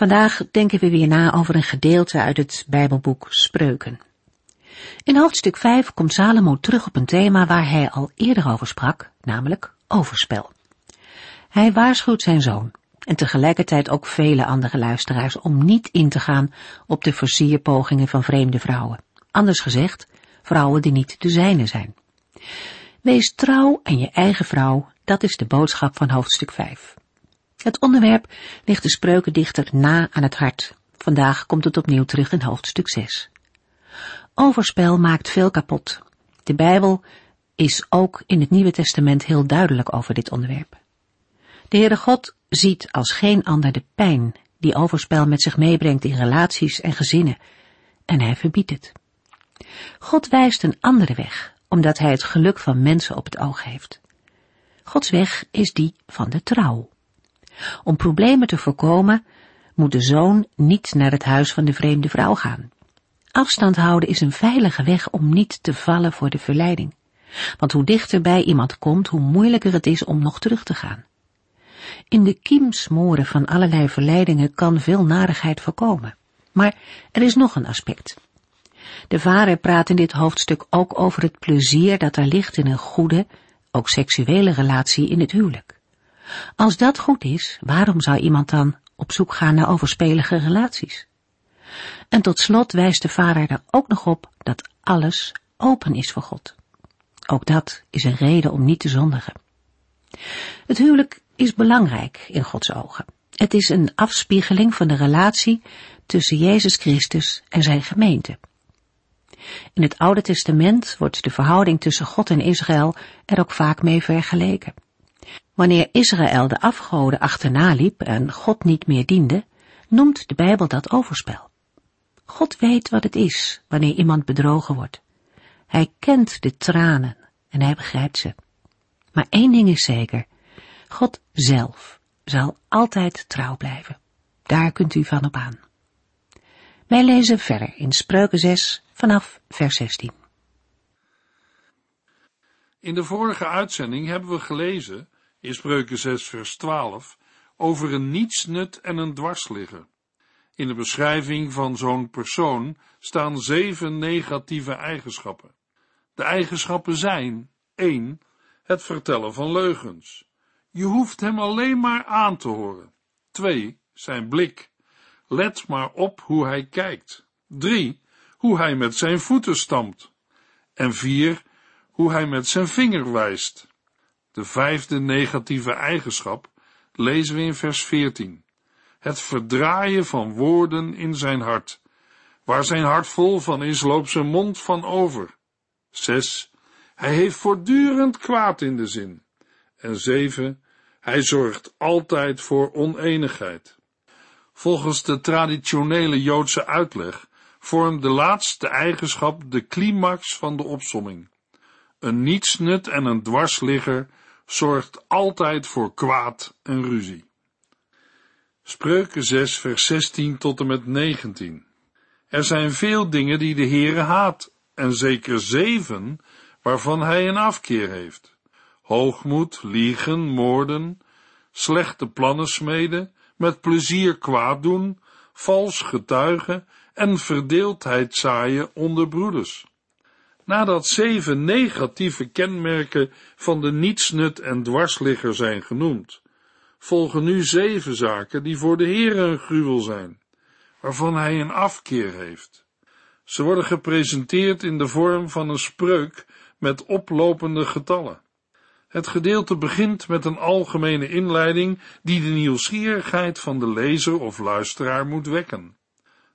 Vandaag denken we weer na over een gedeelte uit het Bijbelboek Spreuken. In hoofdstuk 5 komt Salomo terug op een thema waar hij al eerder over sprak, namelijk overspel. Hij waarschuwt zijn zoon en tegelijkertijd ook vele andere luisteraars om niet in te gaan op de versierpogingen van vreemde vrouwen. Anders gezegd, vrouwen die niet de zijne zijn. Wees trouw aan je eigen vrouw, dat is de boodschap van hoofdstuk 5. Het onderwerp ligt de spreukendichter na aan het hart. Vandaag komt het opnieuw terug in hoofdstuk 6. Overspel maakt veel kapot. De Bijbel is ook in het Nieuwe Testament heel duidelijk over dit onderwerp. De Heere God ziet als geen ander de pijn die overspel met zich meebrengt in relaties en gezinnen, en hij verbiedt het. God wijst een andere weg, omdat hij het geluk van mensen op het oog heeft. Gods weg is die van de trouw. Om problemen te voorkomen, moet de zoon niet naar het huis van de vreemde vrouw gaan. Afstand houden is een veilige weg om niet te vallen voor de verleiding. Want hoe dichter bij iemand komt, hoe moeilijker het is om nog terug te gaan. In de kiem smoren van allerlei verleidingen kan veel narigheid voorkomen. Maar er is nog een aspect. De vader praat in dit hoofdstuk ook over het plezier dat er ligt in een goede, ook seksuele relatie in het huwelijk. Als dat goed is, waarom zou iemand dan op zoek gaan naar overspelige relaties? En tot slot wijst de vader er ook nog op dat alles open is voor God. Ook dat is een reden om niet te zondigen. Het huwelijk is belangrijk in Gods ogen. Het is een afspiegeling van de relatie tussen Jezus Christus en zijn gemeente. In het Oude Testament wordt de verhouding tussen God en Israël er ook vaak mee vergeleken. Wanneer Israël de afgoden achterna liep en God niet meer diende, noemt de Bijbel dat overspel. God weet wat het is wanneer iemand bedrogen wordt. Hij kent de tranen en hij begrijpt ze. Maar één ding is zeker, God zelf zal altijd trouw blijven. Daar kunt u van op aan. Wij lezen verder in Spreuken 6 vanaf vers 16. In de vorige uitzending hebben we gelezen in Spreuken 6 vers 12 over een nietsnut en een dwarsligger. In de beschrijving van zo'n persoon staan zeven negatieve eigenschappen. De eigenschappen zijn 1. Het vertellen van leugens. Je hoeft hem alleen maar aan te horen. 2. Zijn blik. Let maar op hoe hij kijkt. 3. Hoe hij met zijn voeten stampt. En 4. Hoe hij met zijn vinger wijst. De vijfde negatieve eigenschap lezen we in vers 14. Het verdraaien van woorden in zijn hart. Waar zijn hart vol van is, loopt zijn mond van over. 6. Hij heeft voortdurend kwaad in de zin. En 7. Hij zorgt altijd voor oneenigheid. Volgens de traditionele Joodse uitleg vormt de laatste eigenschap de climax van de opsomming. Een nietsnut en een dwarsligger zorgt altijd voor kwaad en ruzie. Spreuken 6 vers 16 tot en met 19. Er zijn veel dingen die de Heere haat, en zeker zeven waarvan hij een afkeer heeft. Hoogmoed, liegen, moorden, slechte plannen smeden, met plezier kwaad doen, vals getuigen en verdeeldheid zaaien onder broeders. Nadat zeven negatieve kenmerken van de nietsnut en dwarsligger zijn genoemd, volgen nu zeven zaken die voor de Heer een gruwel zijn, waarvan hij een afkeer heeft. Ze worden gepresenteerd in de vorm van een spreuk met oplopende getallen. Het gedeelte begint met een algemene inleiding die de nieuwsgierigheid van de lezer of luisteraar moet wekken.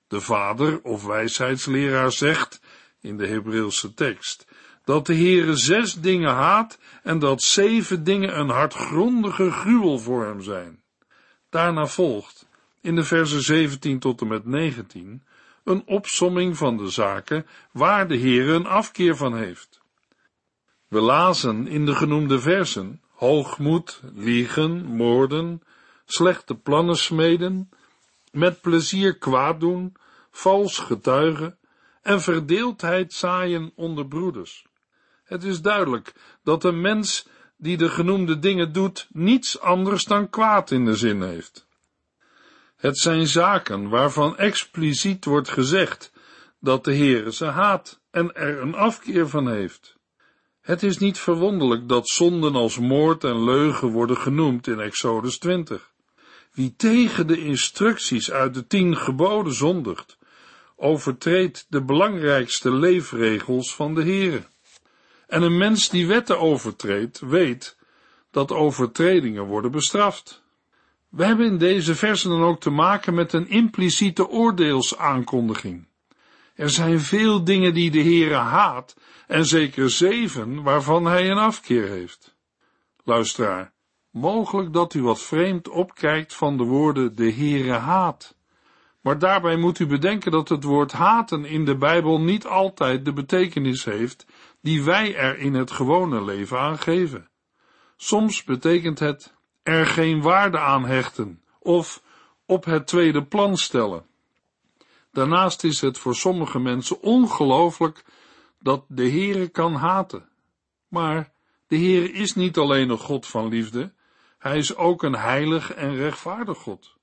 De vader of wijsheidsleraar zegt in de Hebreeuwse tekst, dat de Heere zes dingen haat en dat zeven dingen een hartgrondige gruwel voor hem zijn. Daarna volgt, in de versen 17 tot en met 19, een opsomming van de zaken waar de Heer een afkeer van heeft. We lazen in de genoemde versen hoogmoed, liegen, moorden, slechte plannen smeden, met plezier kwaad doen, vals getuigen en verdeeldheid zaaien onder broeders. Het is duidelijk dat een mens die de genoemde dingen doet, niets anders dan kwaad in de zin heeft. Het zijn zaken waarvan expliciet wordt gezegd dat de Heere ze haat en er een afkeer van heeft. Het is niet verwonderlijk dat zonden als moord en leugen worden genoemd in Exodus 20. Wie tegen de instructies uit de tien geboden zondigt, overtreedt de belangrijkste leefregels van de Heere. En een mens die wetten overtreedt, weet dat overtredingen worden bestraft. We hebben in deze versen dan ook te maken met een impliciete oordeelsaankondiging. Er zijn veel dingen die de Heere haat, en zeker zeven waarvan hij een afkeer heeft. Luisteraar, mogelijk dat u wat vreemd opkijkt van de woorden de Heere haat. Maar daarbij moet u bedenken dat het woord haten in de Bijbel niet altijd de betekenis heeft die wij er in het gewone leven aan geven. Soms betekent het er geen waarde aan hechten of op het tweede plan stellen. Daarnaast is het voor sommige mensen ongelooflijk dat de Heere kan haten. Maar de Heere is niet alleen een God van liefde, hij is ook een heilig en rechtvaardig God.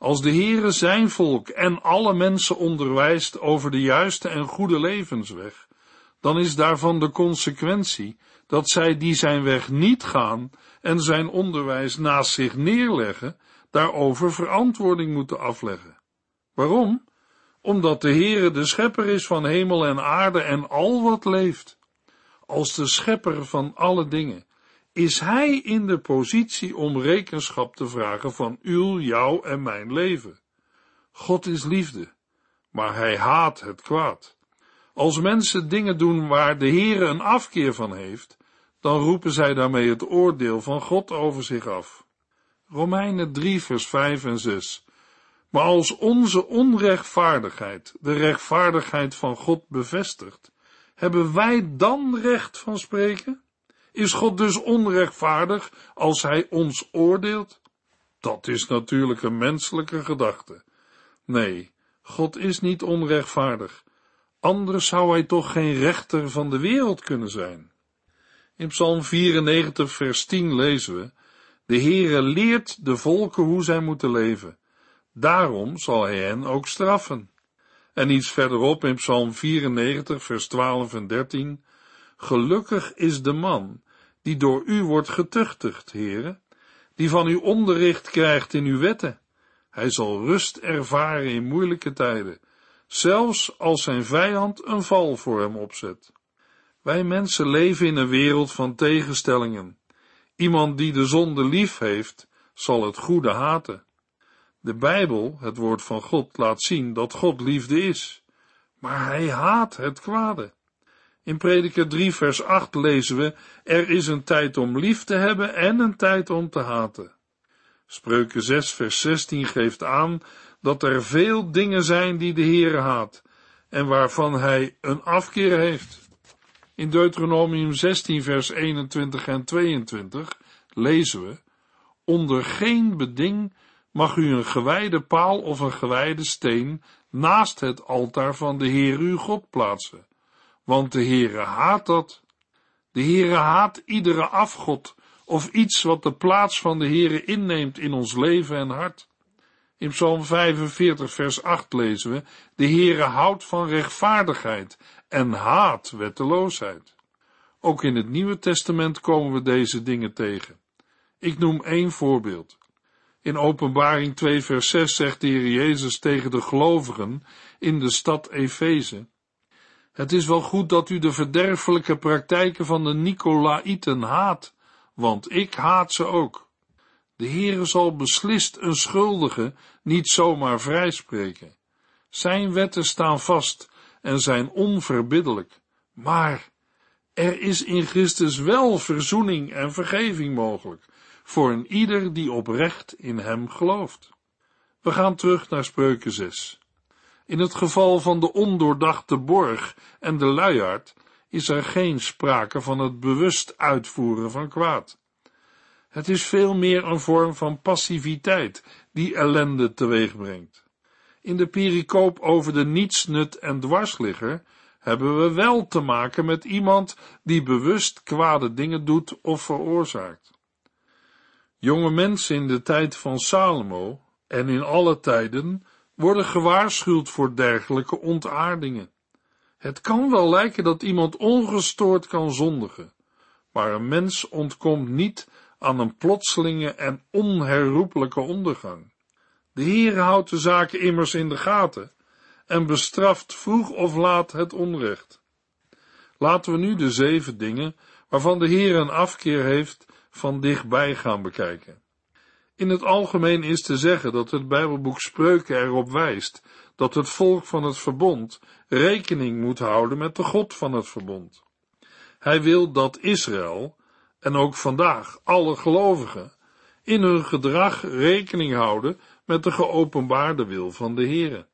Als de Heere zijn volk en alle mensen onderwijst over de juiste en goede levensweg, dan is daarvan de consequentie dat zij die zijn weg niet gaan en zijn onderwijs naast zich neerleggen, daarover verantwoording moeten afleggen. Waarom? Omdat de Heere de schepper is van hemel en aarde en al wat leeft. Als de schepper van alle dingen is hij in de positie om rekenschap te vragen van uw, jouw en mijn leven. God is liefde, maar hij haat het kwaad. Als mensen dingen doen waar de Heere een afkeer van heeft, dan roepen zij daarmee het oordeel van God over zich af. Romeinen 3 vers 5 en 6. Maar als onze onrechtvaardigheid de rechtvaardigheid van God bevestigt, hebben wij dan recht van spreken? Is God dus onrechtvaardig als hij ons oordeelt? Dat is natuurlijk een menselijke gedachte. Nee, God is niet onrechtvaardig. Anders zou hij toch geen rechter van de wereld kunnen zijn. In Psalm 94, vers 10 lezen we: De Heere leert de volken hoe zij moeten leven. Daarom zal hij hen ook straffen. En iets verderop in Psalm 94, vers 12 en 13: Gelukkig is de man die door u wordt getuchtigd, Heere, die van u onderricht krijgt in uw wetten. Hij zal rust ervaren in moeilijke tijden zelfs als zijn vijand een val voor hem opzet. Wij mensen leven in een wereld van tegenstellingen. Iemand die de zonde lief heeft, zal het goede haten. De Bijbel, het woord van God, laat zien dat God liefde is, maar hij haat het kwade. In Prediker 3 vers 8 lezen we, er is een tijd om lief te hebben en een tijd om te haten. Spreuken 6 vers 16 geeft aan dat er veel dingen zijn die de Heere haat en waarvan hij een afkeer heeft. In Deuteronomium 16 vers 21 en 22 lezen we, onder geen beding mag u een gewijde paal of een gewijde steen naast het altaar van de Heer uw God plaatsen, want de Heere haat dat. De Heere haat iedere afgod of iets wat de plaats van de Heere inneemt in ons leven en hart. In Psalm 45, vers 8 lezen we: De Heere houdt van rechtvaardigheid en haat wetteloosheid. Ook in het Nieuwe Testament komen we deze dingen tegen. Ik noem één voorbeeld. In Openbaring 2, vers 6 zegt de Heer Jezus tegen de gelovigen in de stad Efeze: Het is wel goed dat u de verderfelijke praktijken van de Nicolaïten haat, want ik haat ze ook. De Heere zal beslist een schuldige niet zomaar vrijspreken. Zijn wetten staan vast en zijn onverbiddelijk. Maar er is in Christus wel verzoening en vergeving mogelijk voor een ieder die oprecht in hem gelooft. We gaan terug naar Spreuken 6. In het geval van de ondoordachte borg en de luiaard is er geen sprake van het bewust uitvoeren van kwaad. Het is veel meer een vorm van passiviteit die ellende teweegbrengt. In de pericoop over de nietsnut en dwarsligger hebben we wel te maken met iemand die bewust kwade dingen doet of veroorzaakt. Jonge mensen in de tijd van Salomo en in alle tijden worden gewaarschuwd voor dergelijke ontaardingen. Het kan wel lijken dat iemand ongestoord kan zondigen, maar een mens ontkomt niet aan een plotselinge en onherroepelijke ondergang. De Heer houdt de zaken immers in de gaten en bestraft vroeg of laat het onrecht. Laten we nu de zeven dingen waarvan de Heer een afkeer heeft van dichtbij gaan bekijken. In het algemeen is te zeggen dat het Bijbelboek Spreuken erop wijst dat het volk van het verbond rekening moet houden met de God van het verbond. Hij wil dat Israël, en ook vandaag alle gelovigen, in hun gedrag rekening houden met de geopenbaarde wil van de Heere.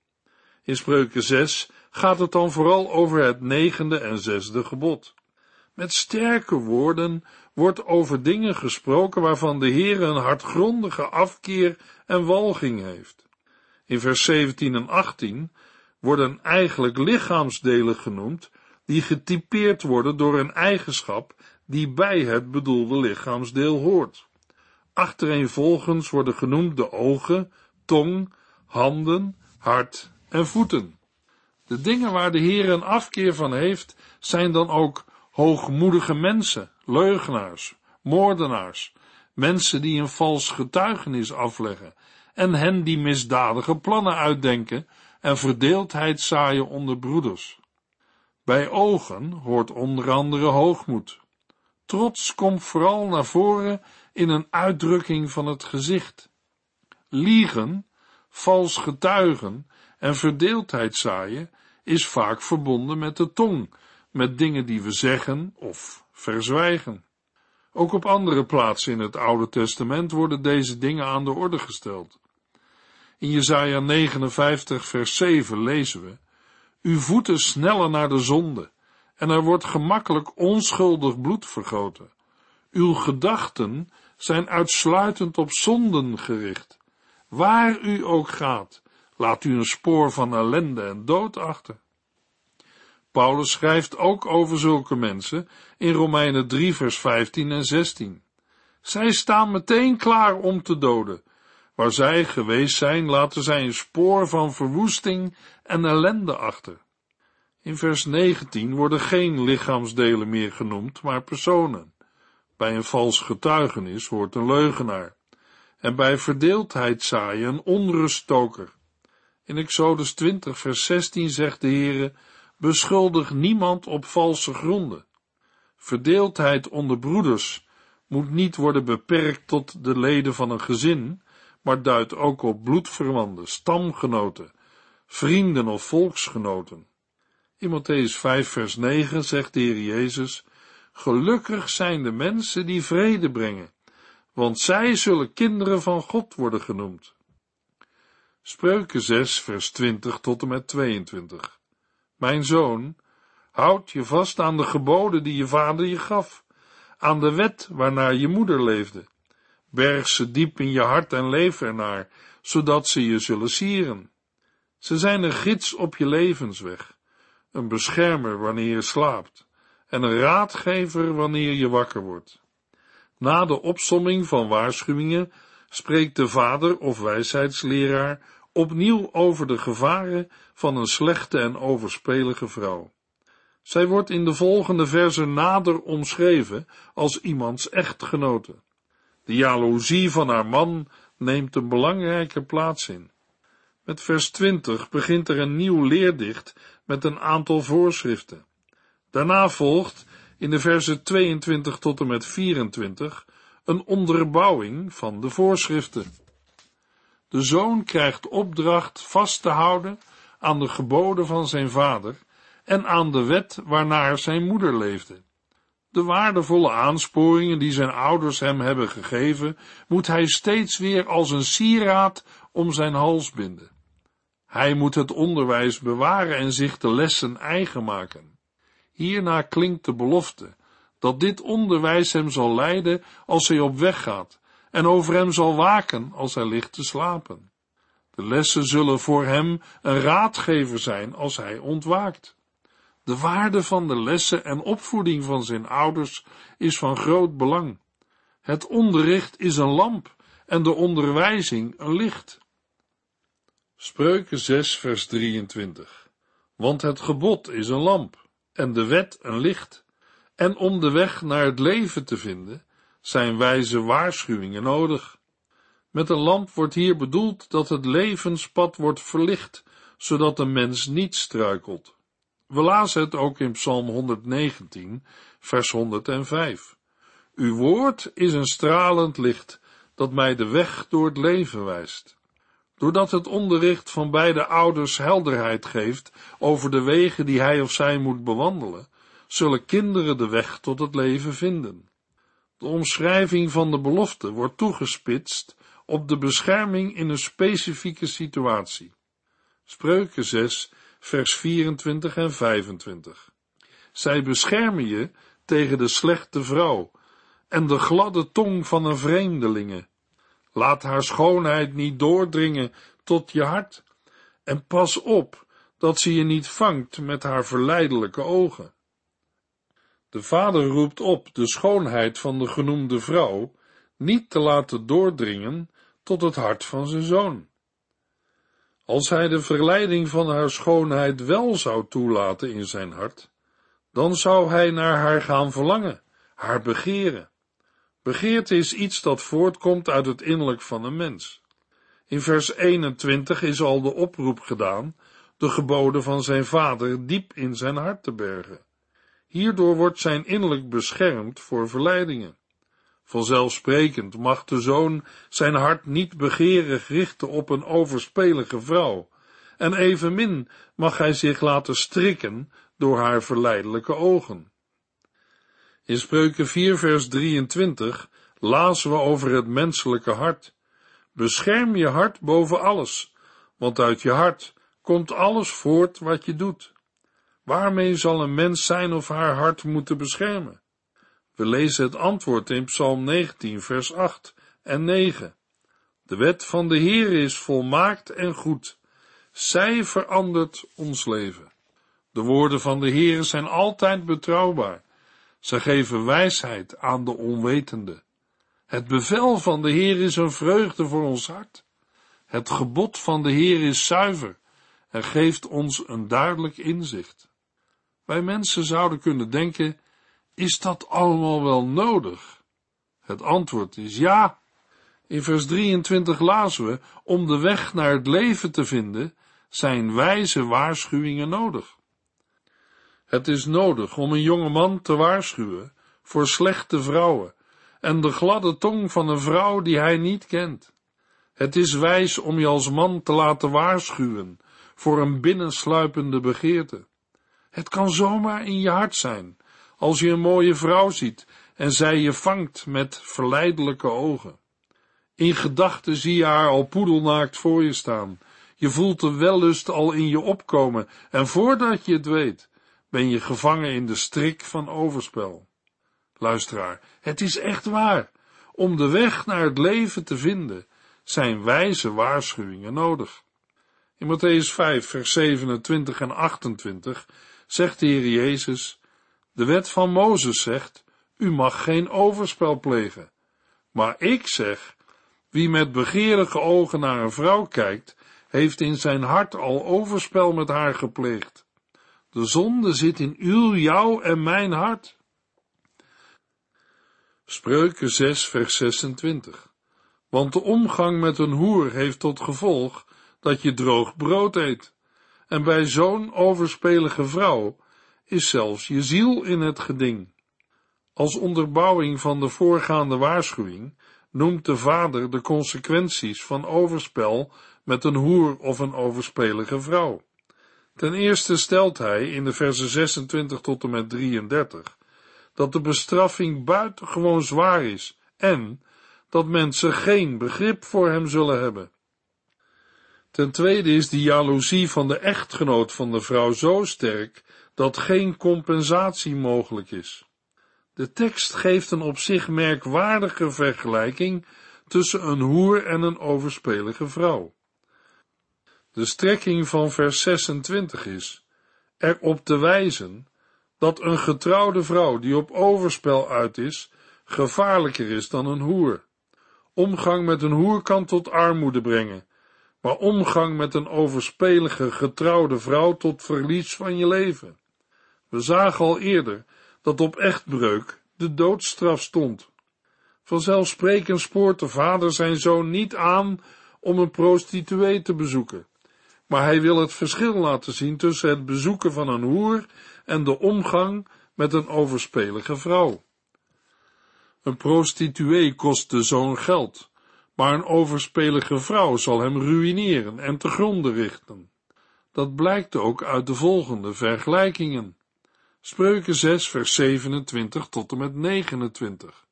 In Spreuken 6 gaat het dan vooral over het negende en zesde gebod. Met sterke woorden wordt over dingen gesproken waarvan de Heer een hartgrondige afkeer en walging heeft. In vers 17 en 18 worden eigenlijk lichaamsdelen genoemd die getypeerd worden door een eigenschap die bij het bedoelde lichaamsdeel hoort. Achtereenvolgens worden genoemd de ogen, tong, handen, hart en voeten. De dingen waar de Heer een afkeer van heeft, zijn dan ook hoogmoedige mensen, leugenaars, moordenaars, mensen die een vals getuigenis afleggen en hen die misdadige plannen uitdenken en verdeeldheid zaaien onder broeders. Bij ogen hoort onder andere hoogmoed. Trots komt vooral naar voren in een uitdrukking van het gezicht. Liegen, vals getuigen en verdeeldheid zaaien is vaak verbonden met de tong, met dingen die we zeggen of verzwijgen. Ook op andere plaatsen in het Oude Testament worden deze dingen aan de orde gesteld. In Jesaja 59 vers 7 lezen we, Uw voeten snellen naar de zonde, en er wordt gemakkelijk onschuldig bloed vergoten. Uw gedachten zijn uitsluitend op zonden gericht. Waar u ook gaat, laat u een spoor van ellende en dood achter. Paulus schrijft ook over zulke mensen in Romeinen 3 vers 15 en 16. Zij staan meteen klaar om te doden. Waar zij geweest zijn, laten zij een spoor van verwoesting en ellende achter. In vers 19 worden geen lichaamsdelen meer genoemd, maar personen. Bij een vals getuigenis hoort een leugenaar. En bij verdeeldheid zaaien een onruststoker. In Exodus 20 vers 16 zegt de Heere, beschuldig niemand op valse gronden. Verdeeldheid onder broeders moet niet worden beperkt tot de leden van een gezin, maar duidt ook op bloedverwanden, stamgenoten, vrienden of volksgenoten. In Matthäus 5 vers 9 zegt de Heer Jezus, Gelukkig zijn de mensen die vrede brengen, want zij zullen kinderen van God worden genoemd. Spreuken 6 vers 20 tot en met 22. Mijn zoon, houd je vast aan de geboden die je vader je gaf, aan de wet waarnaar je moeder leefde. Berg ze diep in je hart en leef ernaar, zodat ze je zullen sieren. Ze zijn een gids op je levensweg, een beschermer wanneer je slaapt, en een raadgever wanneer je wakker wordt. Na de opsomming van waarschuwingen spreekt de vader of wijsheidsleraar opnieuw over de gevaren van een slechte en overspelige vrouw. Zij wordt in de volgende verse nader omschreven als iemands echtgenote. De jaloezie van haar man neemt een belangrijke plaats in. Met vers 20 begint er een nieuw leerdicht met een aantal voorschriften. Daarna volgt in de verse 22 tot en met 24 een onderbouwing van de voorschriften. De zoon krijgt opdracht vast te houden aan de geboden van zijn vader en aan de wet waarnaar zijn moeder leefde. De waardevolle aansporingen die zijn ouders hem hebben gegeven, moet hij steeds weer als een sieraad om zijn hals binden. Hij moet het onderwijs bewaren en zich de lessen eigen maken. Hierna klinkt de belofte dat dit onderwijs hem zal leiden als hij op weg gaat en over hem zal waken als hij ligt te slapen. De lessen zullen voor hem een raadgever zijn als hij ontwaakt. De waarde van de lessen en opvoeding van zijn ouders is van groot belang. Het onderricht is een lamp en de onderwijzing een licht. Spreuken 6 vers 23 Want het gebod is een lamp en de wet een licht, en om de weg naar het leven te vinden, zijn wijze waarschuwingen nodig. Met een lamp wordt hier bedoeld dat het levenspad wordt verlicht, zodat de mens niet struikelt. We lazen het ook in Psalm 119, vers 105. Uw woord is een stralend licht dat mij de weg door het leven wijst. Doordat het onderricht van beide ouders helderheid geeft over de wegen die hij of zij moet bewandelen, zullen kinderen de weg tot het leven vinden. De omschrijving van de belofte wordt toegespitst op de bescherming in een specifieke situatie. Spreuken 6, vers 24 en 25. Zij beschermen je tegen de slechte vrouw en de gladde tong van een vreemdelinge. Laat haar schoonheid niet doordringen tot je hart en pas op dat ze je niet vangt met haar verleidelijke ogen. De vader roept op de schoonheid van de genoemde vrouw niet te laten doordringen tot het hart van zijn zoon. Als hij de verleiding van haar schoonheid wel zou toelaten in zijn hart, dan zou hij naar haar gaan verlangen, haar begeren. Begeerte is iets dat voortkomt uit het innerlijk van een mens. In vers 21 is al de oproep gedaan de geboden van zijn vader diep in zijn hart te bergen. Hierdoor wordt zijn innerlijk beschermd voor verleidingen. Vanzelfsprekend mag de zoon zijn hart niet begeerig richten op een overspelige vrouw, en evenmin mag hij zich laten strikken door haar verleidelijke ogen. In Spreuken 4 vers 23 lazen we over het menselijke hart. Bescherm je hart boven alles, want uit je hart komt alles voort wat je doet. Waarmee zal een mens zijn of haar hart moeten beschermen? We lezen het antwoord in Psalm 19, vers 8 en 9. De wet van de Heer is volmaakt en goed. Zij verandert ons leven. De woorden van de Heer zijn altijd betrouwbaar. Zij geven wijsheid aan de onwetende. Het bevel van de Heer is een vreugde voor ons hart. Het gebod van de Heer is zuiver en geeft ons een duidelijk inzicht. Wij mensen zouden kunnen denken, is dat allemaal wel nodig? Het antwoord is ja. In vers 23 lazen we, om de weg naar het leven te vinden, zijn wijze waarschuwingen nodig. Het is nodig om een jonge man te waarschuwen voor slechte vrouwen en de gladde tong van een vrouw die hij niet kent. Het is wijs om je als man te laten waarschuwen voor een binnensluipende begeerte. Het kan zomaar in je hart zijn, als je een mooie vrouw ziet en zij je vangt met verleidelijke ogen. In gedachten zie je haar al poedelnaakt voor je staan. Je voelt de wellust al in je opkomen en voordat je het weet, ben je gevangen in de strik van overspel. Luisteraar, het is echt waar. Om de weg naar het leven te vinden, zijn wijze waarschuwingen nodig. In Matthäus 5, vers 27 en 28 zegt de Heer Jezus, de wet van Mozes zegt, u mag geen overspel plegen. Maar ik zeg, wie met begeerige ogen naar een vrouw kijkt, heeft in zijn hart al overspel met haar gepleegd. De zonde zit in uw, jou en mijn hart. Spreuken 6, vers 26. Want de omgang met een hoer heeft tot gevolg dat je droog brood eet. En bij zo'n overspelige vrouw is zelfs je ziel in het geding. Als onderbouwing van de voorgaande waarschuwing noemt de vader de consequenties van overspel met een hoer of een overspelige vrouw. Ten eerste stelt hij in de versen 26 tot en met 33 dat de bestraffing buitengewoon zwaar is en dat mensen geen begrip voor hem zullen hebben. Ten tweede is de jaloezie van de echtgenoot van de vrouw zo sterk dat geen compensatie mogelijk is. De tekst geeft een op zich merkwaardige vergelijking tussen een hoer en een overspelige vrouw. De strekking van vers 26 is erop te wijzen dat een getrouwde vrouw die op overspel uit is, gevaarlijker is dan een hoer. Omgang met een hoer kan tot armoede brengen, maar omgang met een overspelige getrouwde vrouw tot verlies van je leven. We zagen al eerder dat op echtbreuk de doodstraf stond. Vanzelfsprekend spoort de vader zijn zoon niet aan om een prostituee te bezoeken, maar hij wil het verschil laten zien tussen het bezoeken van een hoer en de omgang met een overspelige vrouw. Een prostituee kost de zoon geld, maar een overspelige vrouw zal hem ruïneren en te gronden richten. Dat blijkt ook uit de volgende vergelijkingen. Spreuken 6 vers 27 tot en met 29.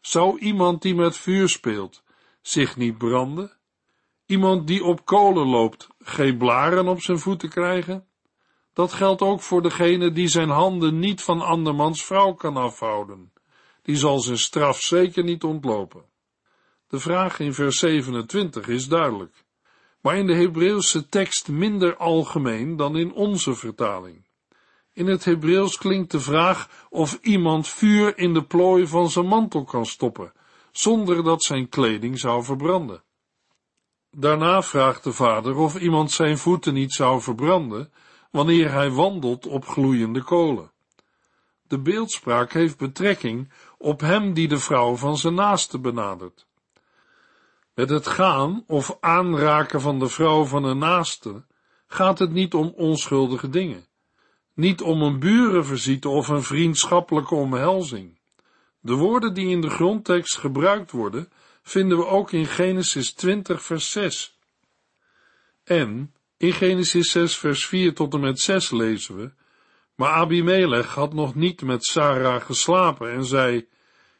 Zou iemand die met vuur speelt zich niet branden? Iemand die op kolen loopt geen blaren op zijn voeten krijgen? Dat geldt ook voor degene die zijn handen niet van andermans vrouw kan afhouden. Die zal zijn straf zeker niet ontlopen. De vraag in vers 27 is duidelijk, maar in de Hebreeuwse tekst minder algemeen dan in onze vertaling. In het Hebreeuws klinkt de vraag of iemand vuur in de plooi van zijn mantel kan stoppen, zonder dat zijn kleding zou verbranden. Daarna vraagt de vader of iemand zijn voeten niet zou verbranden, wanneer hij wandelt op gloeiende kolen. De beeldspraak heeft betrekking op hem die de vrouw van zijn naaste benadert. Met het gaan of aanraken van de vrouw van een naaste gaat het niet om onschuldige dingen, niet om een burenvisite of een vriendschappelijke omhelzing. De woorden die in de grondtekst gebruikt worden, vinden we ook in Genesis 20 vers 6. En in Genesis 6 vers 4 tot en met 6 lezen we, maar Abimelech had nog niet met Sarah geslapen en zei,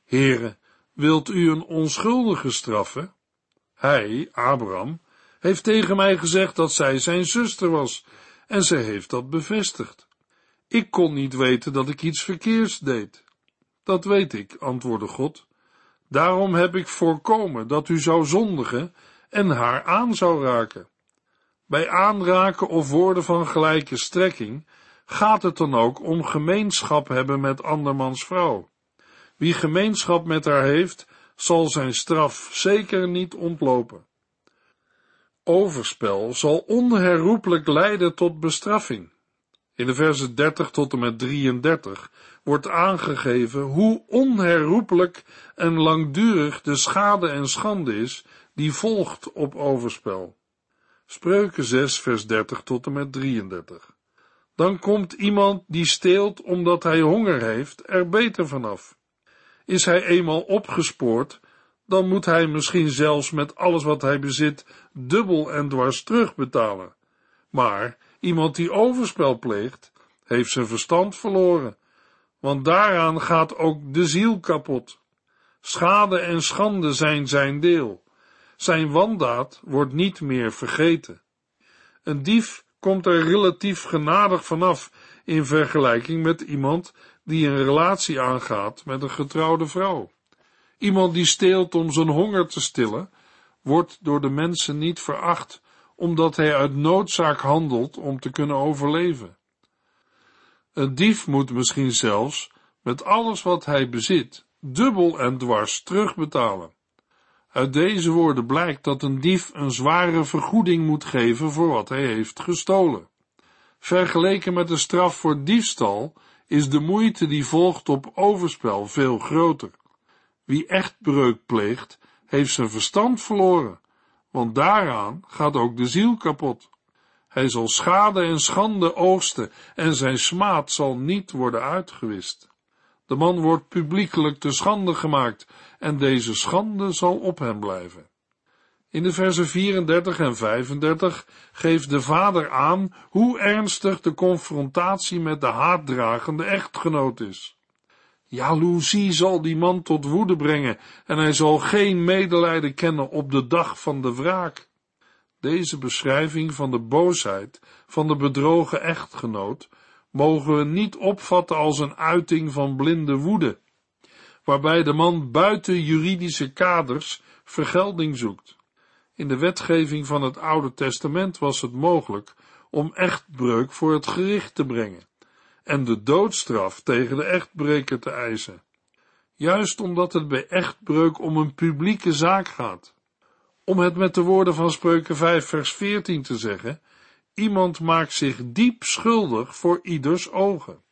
Heere, wilt u een onschuldige straffen? Hij, Abraham, heeft tegen mij gezegd dat zij zijn zuster was, en zij heeft dat bevestigd. Ik kon niet weten dat ik iets verkeers deed. Dat weet ik, antwoordde God. Daarom heb ik voorkomen dat u zou zondigen en haar aan zou raken. Bij aanraken of woorden van gelijke strekking gaat het dan ook om gemeenschap hebben met andermans vrouw. Wie gemeenschap met haar heeft, zal zijn straf zeker niet ontlopen. Overspel zal onherroepelijk leiden tot bestraffing. In de versen 30 tot en met 33 wordt aangegeven hoe onherroepelijk en langdurig de schade en schande is die volgt op overspel. Spreuken 6 vers 30 tot en met 33. Dan komt iemand die steelt omdat hij honger heeft er beter vanaf. Is hij eenmaal opgespoord, dan moet hij misschien zelfs met alles wat hij bezit dubbel en dwars terugbetalen. Maar iemand die overspel pleegt, heeft zijn verstand verloren, want daaraan gaat ook de ziel kapot. Schade en schande zijn zijn deel. Zijn wandaad wordt niet meer vergeten. Een dief komt er relatief genadig vanaf in vergelijking met iemand die een relatie aangaat met een getrouwde vrouw. Iemand die steelt om zijn honger te stillen, wordt door de mensen niet veracht, omdat hij uit noodzaak handelt om te kunnen overleven. Een dief moet misschien zelfs met alles wat hij bezit dubbel en dwars terugbetalen. Uit deze woorden blijkt dat een dief een zware vergoeding moet geven voor wat hij heeft gestolen. Vergeleken met de straf voor diefstal is de moeite die volgt op overspel veel groter. Wie echt breuk pleegt, heeft zijn verstand verloren, want daaraan gaat ook de ziel kapot. Hij zal schade en schande oogsten en zijn smaad zal niet worden uitgewist. De man wordt publiekelijk te schande gemaakt en deze schande zal op hem blijven. In de versen 34 en 35 geeft de vader aan hoe ernstig de confrontatie met de haatdragende echtgenoot is. Jaloezie zal die man tot woede brengen en hij zal geen medelijden kennen op de dag van de wraak. Deze beschrijving van de boosheid van de bedrogen echtgenoot mogen we niet opvatten als een uiting van blinde woede, waarbij de man buiten juridische kaders vergelding zoekt. In de wetgeving van het Oude Testament was het mogelijk om echtbreuk voor het gericht te brengen en de doodstraf tegen de echtbreker te eisen. Juist omdat het bij echtbreuk om een publieke zaak gaat. Om het met de woorden van Spreuken 5 vers 14 te zeggen, iemand maakt zich diep schuldig voor ieders ogen.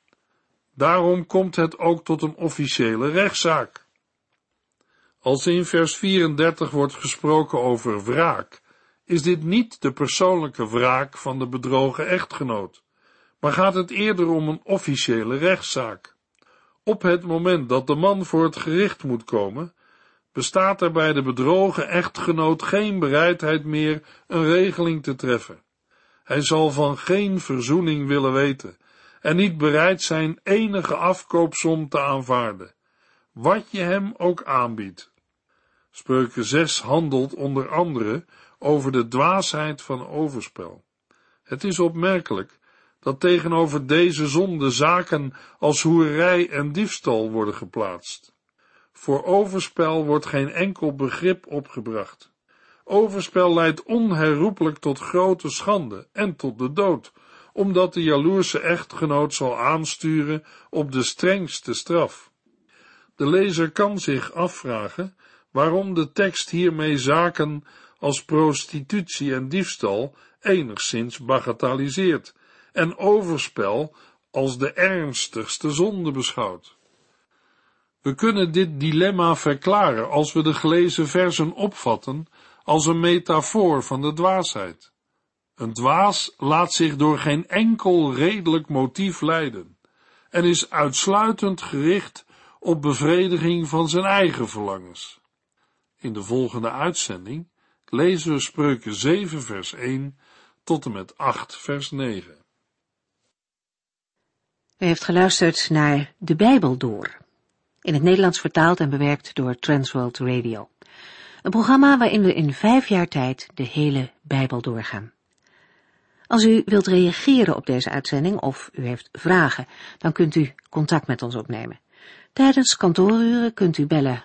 Daarom komt het ook tot een officiële rechtszaak. Als in vers 34 wordt gesproken over wraak, is dit niet de persoonlijke wraak van de bedrogen echtgenoot, maar gaat het eerder om een officiële rechtszaak. Op het moment dat de man voor het gericht moet komen, bestaat er bij de bedrogen echtgenoot geen bereidheid meer een regeling te treffen. Hij zal van geen verzoening willen weten en niet bereid zijn enige afkoopsom te aanvaarden, wat je hem ook aanbiedt. Spreuken 6 handelt onder andere over de dwaasheid van overspel. Het is opmerkelijk dat tegenover deze zonde zaken als hoerij en diefstal worden geplaatst. Voor overspel wordt geen enkel begrip opgebracht. Overspel leidt onherroepelijk tot grote schande en tot de dood, omdat de jaloerse echtgenoot zal aansturen op de strengste straf. De lezer kan zich afvragen waarom de tekst hiermee zaken als prostitutie en diefstal enigszins bagatelliseert en overspel als de ernstigste zonde beschouwt. We kunnen dit dilemma verklaren als we de gelezen versen opvatten als een metafoor van de dwaasheid. Een dwaas laat zich door geen enkel redelijk motief leiden en is uitsluitend gericht op bevrediging van zijn eigen verlangens. In de volgende uitzending lezen we spreuken 7 vers 1 tot en met 8 vers 9. U heeft geluisterd naar De Bijbel Door, in het Nederlands vertaald en bewerkt door Transworld Radio. Een programma waarin we in vijf jaar tijd de hele Bijbel doorgaan. Als u wilt reageren op deze uitzending of u heeft vragen, dan kunt u contact met ons opnemen. Tijdens kantooruren kunt u bellen